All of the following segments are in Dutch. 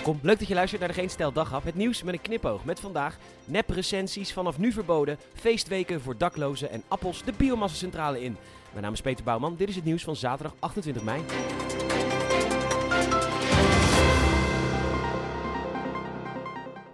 Welkom, leuk dat je luistert naar de Geen Stel Daghap. Het nieuws met een knipoog. Met vandaag nep-recensies vanaf nu verboden, feestweken voor daklozen en appels de biomassacentrale in. Mijn naam is Peter Bouwman, dit is het nieuws van zaterdag 28 mei.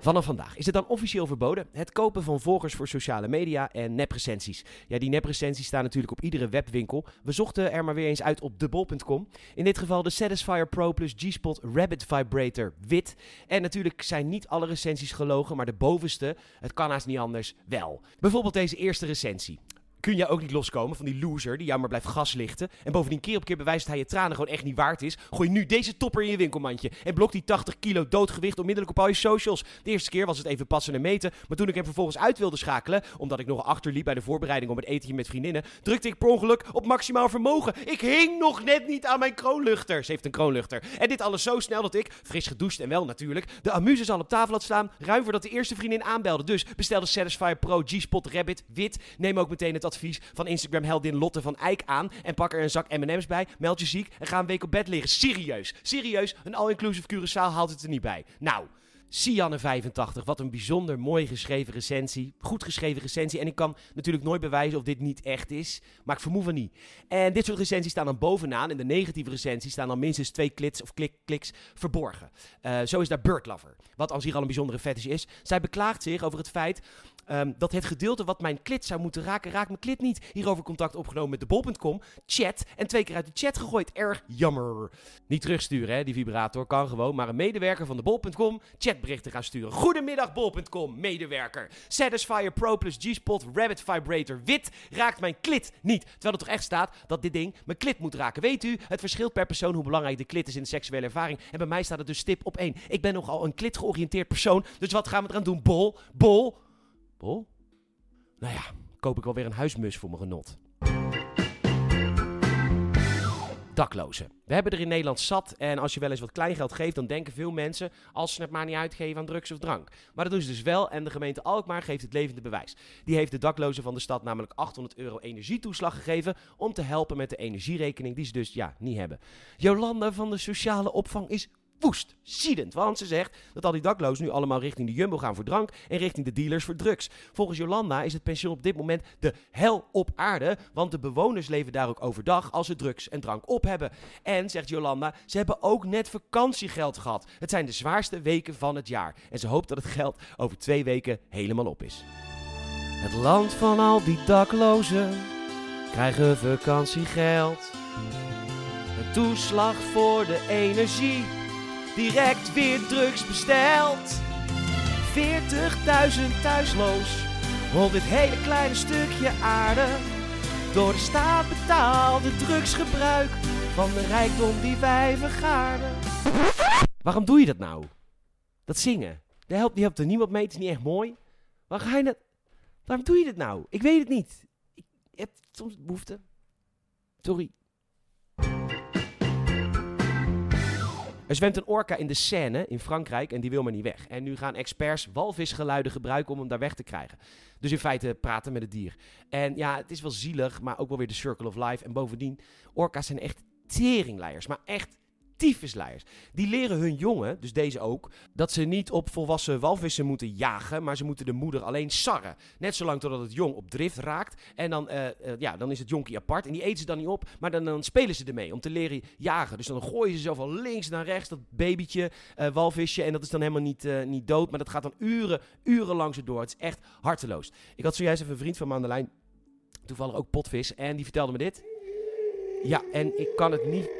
Vanaf vandaag is het dan officieel verboden het kopen van volgers voor sociale media en neprecensies. Ja, die neprecensies staan natuurlijk op iedere webwinkel. We zochten er maar weer eens uit op debol.com. In dit geval de Satisfyer Pro Plus G-Spot Rabbit Vibrator wit. En natuurlijk zijn niet alle recensies gelogen, maar de bovenste, het kan haast niet anders, wel. Bijvoorbeeld deze eerste recensie kun je ook niet loskomen van die loser die jou maar blijft gaslichten. En bovendien keer op keer bewijst dat hij je tranen gewoon echt niet waard is. Gooi nu deze topper in je winkelmandje. En blok die 80 kilo doodgewicht onmiddellijk op al je socials. De eerste keer was het even passen en meten. Maar toen ik hem vervolgens uit wilde schakelen, omdat ik nog achterliep bij de voorbereiding om het etentje met vriendinnen, drukte ik per ongeluk op maximaal vermogen. Ik hing nog net niet aan mijn kroonluchter. Ze heeft een kroonluchter. En dit alles zo snel dat ik, fris gedoucht en wel natuurlijk, de amuses al op tafel had staan, ruim voordat de eerste vriendin aanbelde. Dus bestel de Satisfyer Pro G-Spot Rabbit wit. Neem ook meteen het advies van Instagram-heldin Lotte van Eijk aan. En pak er een zak MM's bij. Meld je ziek en ga een week op bed liggen. Serieus. Serieus. Een all-inclusive Curaçao haalt het er niet bij. Nou. Sianne85, wat een bijzonder mooi geschreven recensie. Goed geschreven recensie. En ik kan natuurlijk nooit bewijzen of dit niet echt is. Maar ik vermoed van niet. En dit soort recensies staan dan bovenaan. In de negatieve recensies staan dan minstens twee kliks of klik, kliks verborgen. Uh, zo is daar Bird Lover. Wat als hier al een bijzondere fetish is. Zij beklaagt zich over het feit um, dat het gedeelte wat mijn klit zou moeten raken, raakt mijn klit niet. Hierover contact opgenomen met de bol.com. Chat. En twee keer uit de chat gegooid. Erg jammer. Niet terugsturen, hè, die vibrator. Kan gewoon. Maar een medewerker van de bol.com chatberichten gaan sturen. Goedemiddag, bol.com, medewerker. Satisfyer Pro Plus G-Spot Rabbit Vibrator wit raakt mijn klit niet. Terwijl er toch echt staat dat dit ding mijn klit moet raken. Weet u, het verschilt per persoon hoe belangrijk de klit is in de seksuele ervaring. En bij mij staat het dus stip op één. Ik ben nogal een klit georiënteerd persoon. Dus wat gaan we eraan doen? Bol, bol, bol. Nou ja, koop ik wel weer een huismus voor mijn genot. Daklozen. We hebben er in Nederland zat en als je wel eens wat kleingeld geeft, dan denken veel mensen, als ze het maar niet uitgeven aan drugs of drank. Maar dat doen ze dus wel en de gemeente Alkmaar geeft het levende bewijs. Die heeft de daklozen van de stad namelijk 800 euro energietoeslag gegeven om te helpen met de energierekening die ze dus ja, niet hebben. Jolanda van de sociale opvang is woest, ziedend. Want ze zegt dat al die daklozen nu allemaal richting de Jumbo gaan voor drank en richting de dealers voor drugs. Volgens Jolanda is het pensioen op dit moment de hel op aarde, want de bewoners leven daar ook overdag als ze drugs en drank op hebben. En, zegt Jolanda, ze hebben ook net vakantiegeld gehad. Het zijn de zwaarste weken van het jaar. En ze hoopt dat het geld over twee weken helemaal op is. Het land van al die daklozen krijgen vakantiegeld. Een toeslag voor de energie direct weer drugs besteld. 40.000 thuisloos op dit hele kleine stukje aarde. Door de staat betaalde drugsgebruik van de rijkdom die wij vergaarden. Waarom doe je dat nou? Dat zingen. Dat helpt, die helpt er niemand mee, het is niet echt mooi. Waarom ga je dat... Waarom doe je dat nou? Ik weet het niet. Ik heb soms behoefte. Sorry. Er zwemt een orka in de Seine in Frankrijk en die wil maar niet weg. En nu gaan experts walvisgeluiden gebruiken om hem daar weg te krijgen. Dus in feite praten met het dier. En ja, het is wel zielig, maar ook wel weer de circle of life. En bovendien, orka's zijn echt teringleiers. Maar echt tyfusleiers. Die leren hun jongen, dus deze ook, dat ze niet op volwassen walvissen moeten jagen, maar ze moeten de moeder alleen sarren. Net zolang totdat het jong op drift raakt. En dan, uh, uh, ja, dan is het jonkie apart. En die eten ze dan niet op, maar dan, dan, spelen ze ermee om te leren jagen. Dus dan gooien ze zo van links naar rechts, dat babytje, uh, walvisje. En dat is dan helemaal niet, niet dood, maar dat gaat dan uren, uren lang zo door. Het is echt harteloos. Ik had zojuist even een vriend van me aan de lijn, toevallig ook potvis, en die vertelde me dit. Ja, en ik kan het niet...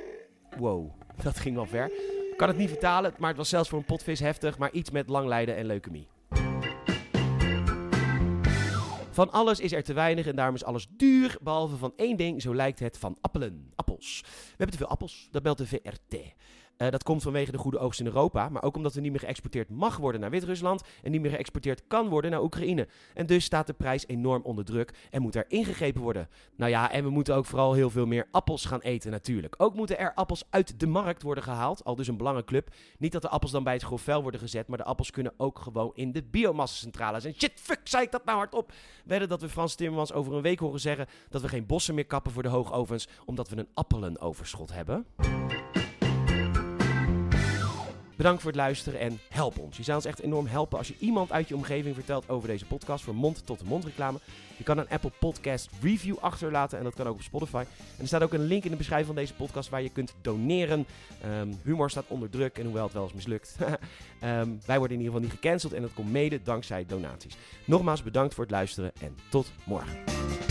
Wow. Dat ging wel ver. Kan het niet vertalen, maar het was zelfs voor een potvis heftig, maar iets met lang lijden en leukemie. Van alles is er te weinig en daarom is alles duur, behalve van één ding, zo lijkt het, van appelen, appels. We hebben te veel appels, dat belt de VRT. Uh, dat komt vanwege de goede oogst in Europa, maar ook omdat er niet meer geëxporteerd mag worden naar Wit-Rusland en niet meer geëxporteerd kan worden naar Oekraïne. En dus staat de prijs enorm onder druk en moet er ingegrepen worden. Nou ja, en we moeten ook vooral heel veel meer appels gaan eten natuurlijk. Ook moeten er appels uit de markt worden gehaald, al dus een belangenclub. Niet dat de appels dan bij het grofvel worden gezet, maar de appels kunnen ook gewoon in de biomassacentrales. En shit, fuck, zei ik dat nou hardop? Wedden dat we Frans Timmermans over een week horen zeggen dat we geen bossen meer kappen voor de hoogovens, omdat we een appelenoverschot hebben? Bedankt voor het luisteren en help ons. Je zou ons echt enorm helpen als je iemand uit je omgeving vertelt over deze podcast voor mond-tot-mond reclame. Je kan een Apple Podcast review achterlaten en dat kan ook op Spotify. En er staat ook een link in de beschrijving van deze podcast waar je kunt doneren. Ehm, humor staat onder druk en hoewel het wel eens mislukt. Ehm, wij worden in ieder geval niet gecanceld en dat komt mede dankzij donaties. Nogmaals bedankt voor het luisteren en tot morgen.